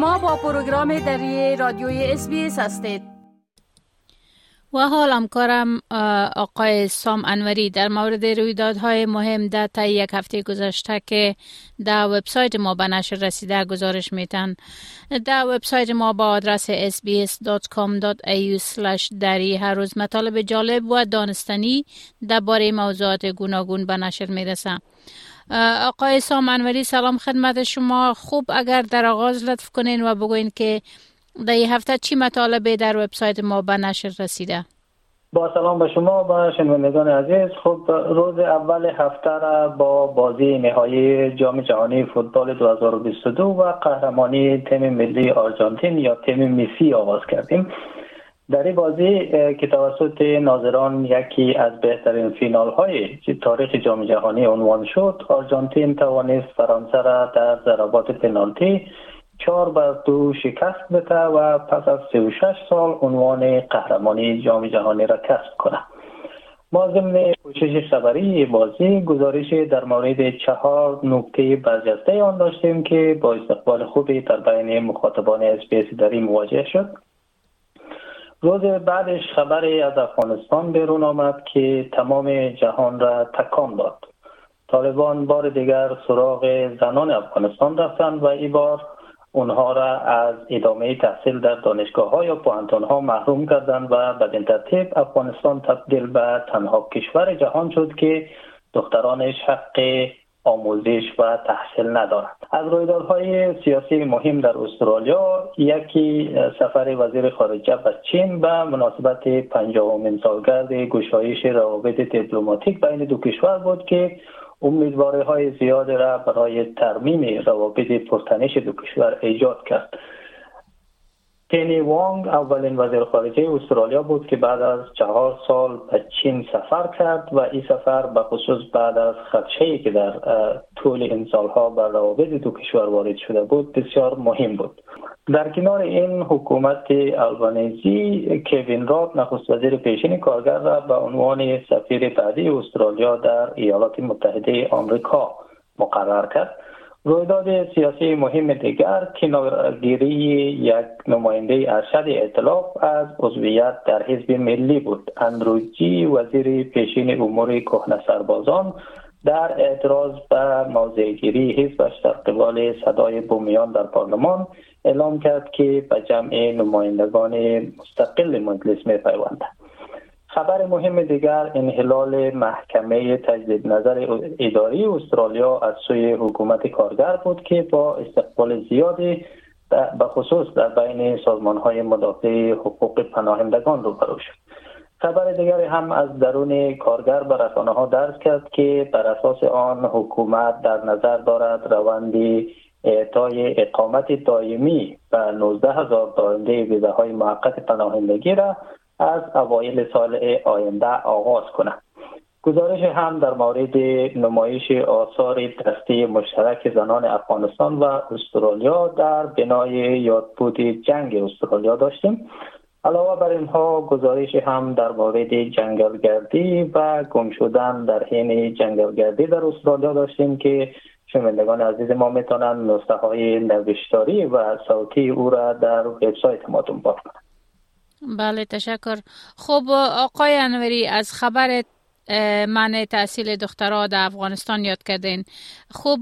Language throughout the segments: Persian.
شما با پروگرام دری رادیوی اس هستید. و حال همکارم آقای سام انوری در مورد رویدادهای مهم در تا یک هفته گذشته که در وبسایت ما به نشر رسیده گزارش میتن در وبسایت ما با آدرس sbs.com.au دری هر روز مطالب جالب و دانستنی درباره موضوعات گوناگون به نشر می‌رسه آقای سام انوری سلام خدمت شما. خوب اگر در آغاز لطف کنین و بگوین که در هفته چی مطالبه در وبسایت ما به نشر رسیده؟ با سلام به شما و شنوندگان عزیز. خب روز اول هفته را با بازی نهایی جام جهانی فوتبال 2022 و قهرمانی تیم ملی آرژانتین یا تیم مسی آغاز کردیم. در این بازی که توسط ناظران یکی از بهترین فینال های تاریخ جام جهانی عنوان شد آرژانتین توانست فرانسه را در ضربات پنالتی چهار بر دو شکست بده و پس از 36 سال عنوان قهرمانی جام جهانی را کسب کنه. ما ضمن پوشش خبری بازی گزارش در مورد چهار نکته برجسته آن داشتیم که با استقبال خوبی در بین مخاطبان اسپیس دری مواجه شد. روز بعدش خبری از افغانستان بیرون آمد که تمام جهان را تکان داد. طالبان بار دیگر سراغ زنان افغانستان رفتند و این بار اونها را از ادامه تحصیل در دانشگاه ها یا پوهنتون ها محروم کردند و بدین ترتیب افغانستان تبدیل به تنها کشور جهان شد که دخترانش حق آموزش و تحصیل ندارند از رویدادهای سیاسی مهم در استرالیا یکی سفر وزیر خارجه به چین به مناسبت پنجاهمین سالگرد گشایش روابط دیپلماتیک بین دو کشور بود که امیدواری های زیاد را برای ترمیم روابط پرتنش دو کشور ایجاد کرد. پینی وانگ اولین وزیر خارجه استرالیا بود که بعد از چهار سال به چین سفر کرد و این سفر به خصوص بعد از خدشه که در طول این سالها بر روابط دو کشور وارد شده بود بسیار مهم بود. در کنار این حکومت البانیزی کوین راد نخست وزیر پیشین کارگر را به عنوان سفیر بعدی استرالیا در ایالات متحده آمریکا مقرر کرد. رویداد سیاسی مهم دیگر کنارگیری یک نماینده ارشد اطلاف از عضویت در حزب ملی بود. اندروجی وزیر پیشین امور کهنه سربازان در اعتراض به موضعگیری حزبش در قبال صدای بومیان در پارلمان اعلام کرد که به جمع نمایندگان مستقل مجلس می پیوندند خبر مهم دیگر انحلال محکمه تجدید نظر اداری استرالیا از سوی حکومت کارگر بود که با استقبال زیادی به خصوص در بین سازمان های مدافع حقوق پناهندگان روبرو شد. خبر دیگری هم از درون کارگر به رسانه ها درس کرد که بر اساس آن حکومت در نظر دارد روندی اعطای اقامت دائمی به 19 هزار دارنده ویزه های موقت پناهندگی را از اوایل سال آینده آغاز کنند گزارش هم در مورد نمایش آثار دستی مشترک زنان افغانستان و استرالیا در بنای یادبود جنگ استرالیا داشتیم. علاوه بر اینها گزارش هم در مورد جنگلگردی و گم شدن در حین جنگلگردی در استرالیا داشتیم که شنوندگان عزیز ما می‌تونن نسخه های نوشتاری و صوتی او را در وبسایت ما دنبال کنند بله تشکر. خب آقای انوری از خبر من تحصیل دخترها در افغانستان یاد کردین. خب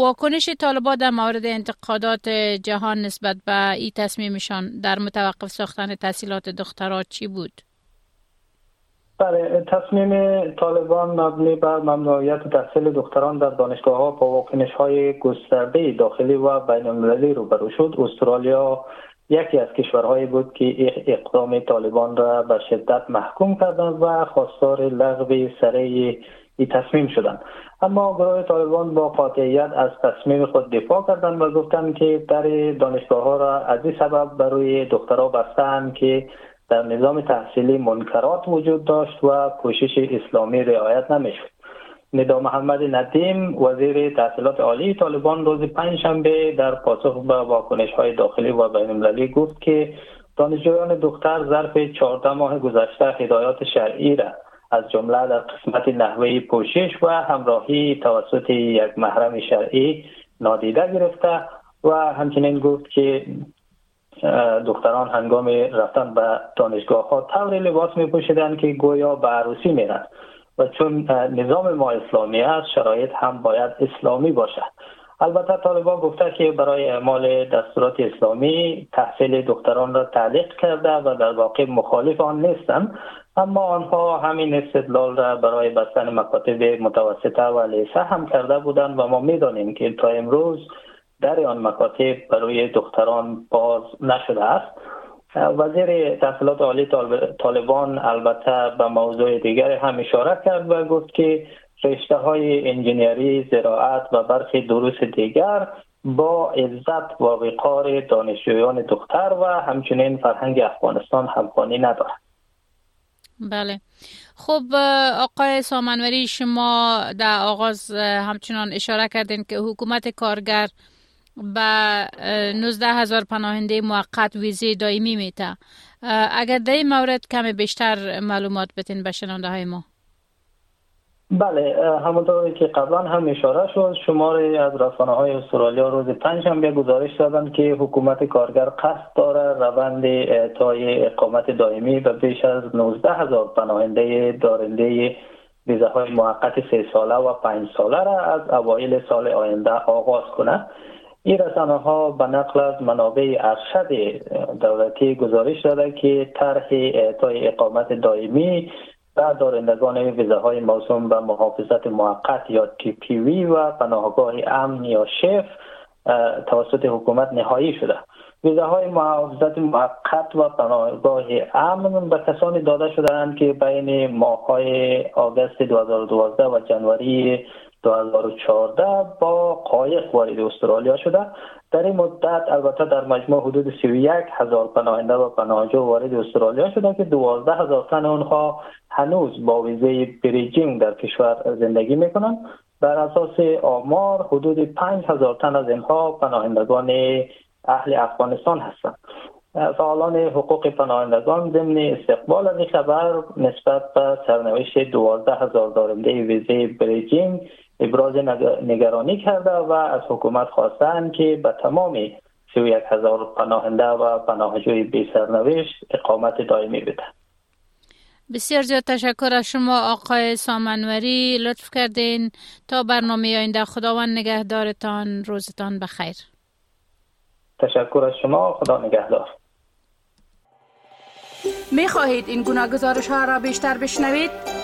واکنش طالبان در مورد انتقادات جهان نسبت به این تصمیمشان در متوقف ساختن تحصیلات دخترها چی بود؟ بله تصمیم طالبان مبنی بر ممنوعیت تحصیل دختران در دانشگاه ها با واکنش های گسترده داخلی و بین المللی روبرو شد. استرالیا یکی از کشورهایی بود که اقدام طالبان را به شدت محکوم کردند و خواستار لغو سریع تصمیم شدند. اما گروه طالبان با قاطعیت از تصمیم خود دفاع کردند و گفتند که در دانشگاه ها را از این سبب برای دخترها بستند که در نظام تحصیلی منکرات وجود داشت و پوشش اسلامی رعایت نمی‌شد. ندا محمد ندیم وزیر تحصیلات عالی طالبان روز پنجشنبه در پاسخ به واکنش های داخلی و بین المللی گفت که دانشجویان دختر ظرف 14 ماه گذشته هدایات شرعی را از جمله در قسمت نحوه پوشش و همراهی توسط یک محرم شرعی نادیده گرفته و همچنین گفت که دختران هنگام رفتن به دانشگاه ها طوری لباس می پوشیدن که گویا به عروسی میرن و چون نظام ما اسلامی است شرایط هم باید اسلامی باشد. البته طالبان گفته که برای اعمال دستورات اسلامی تحصیل دختران را تعلیق کرده و در واقع مخالف آن نیستند. اما آنها همین استدلال را برای بستن مکاتب متوسطه و لیسه هم کرده بودند و ما می‌دانیم که تا امروز در آن مکاتب برای دختران باز نشده است. وزیر تحصیلات عالی طالبان البته به موضوع دیگر هم اشاره کرد و گفت که رشته های انجینیری، زراعت و برخی دروس دیگر با عزت و وقار دانشجویان دختر و همچنین فرهنگ افغانستان همخوانی ندارد. بله خب آقای سامنوری شما در آغاز همچنان اشاره کردین که حکومت کارگر به 19 هزار پناهنده موقت ویزه دائمی میته اگر در این مورد کم بیشتر معلومات بتین به شنونده های ما. بله همونطوری که قبلا هم اشاره شد شماری از رسانه های استرالیا روز پنج هم گزارش دادند که حکومت کارگر قصد داره روند اعطای اقامت دائمی به بیش از 19 هزار پناهنده دارنده ویزه های موقت سه ساله و پنج ساله را از اوایل سال آینده آغاز کنه این رسانه ها به نقل از منابع ارشد دولتی گزارش داده که طرح اعطای اقامت دائمی و دارندگان ویزه های موسوم به محافظت موقت یا تی و پناهگاه امن یا شف توسط حکومت نهایی شده. ویزه های محافظت موقت و پناهگاه امن به کسانی داده شدهاند که بین ماه های آگست 2012 و جنوری 2014 با قایق وارد استرالیا شده. در این مدت البته در مجموع حدود 31 هزار پناهنده و پناهجو وارد استرالیا شده که 12 هزار تن آنها هنوز با ویزه بریجینگ در کشور زندگی می‌کنند. بر اساس آمار حدود 5 هزار تن از اینها پناهندگان اهل افغانستان هستند. فعالان حقوق پناهندگان ضمن استقبال از خبر نسبت به سرنوشت 12 هزار دارنده ویزه بریجینگ ابراز نگرانی کرده و از حکومت خواستند که به تمام 31 هزار پناهنده و پناهجوی بی سرنوشت اقامت دائمی بده. بسیار زیاد تشکر از شما آقای سامنوری. لطف کردین تا برنامه آینده. خداوند نگهدارتان. روزتان بخیر. تشکر از شما. خدا نگهدار. می خواهید این گونه گزارش ها را بیشتر بشنوید؟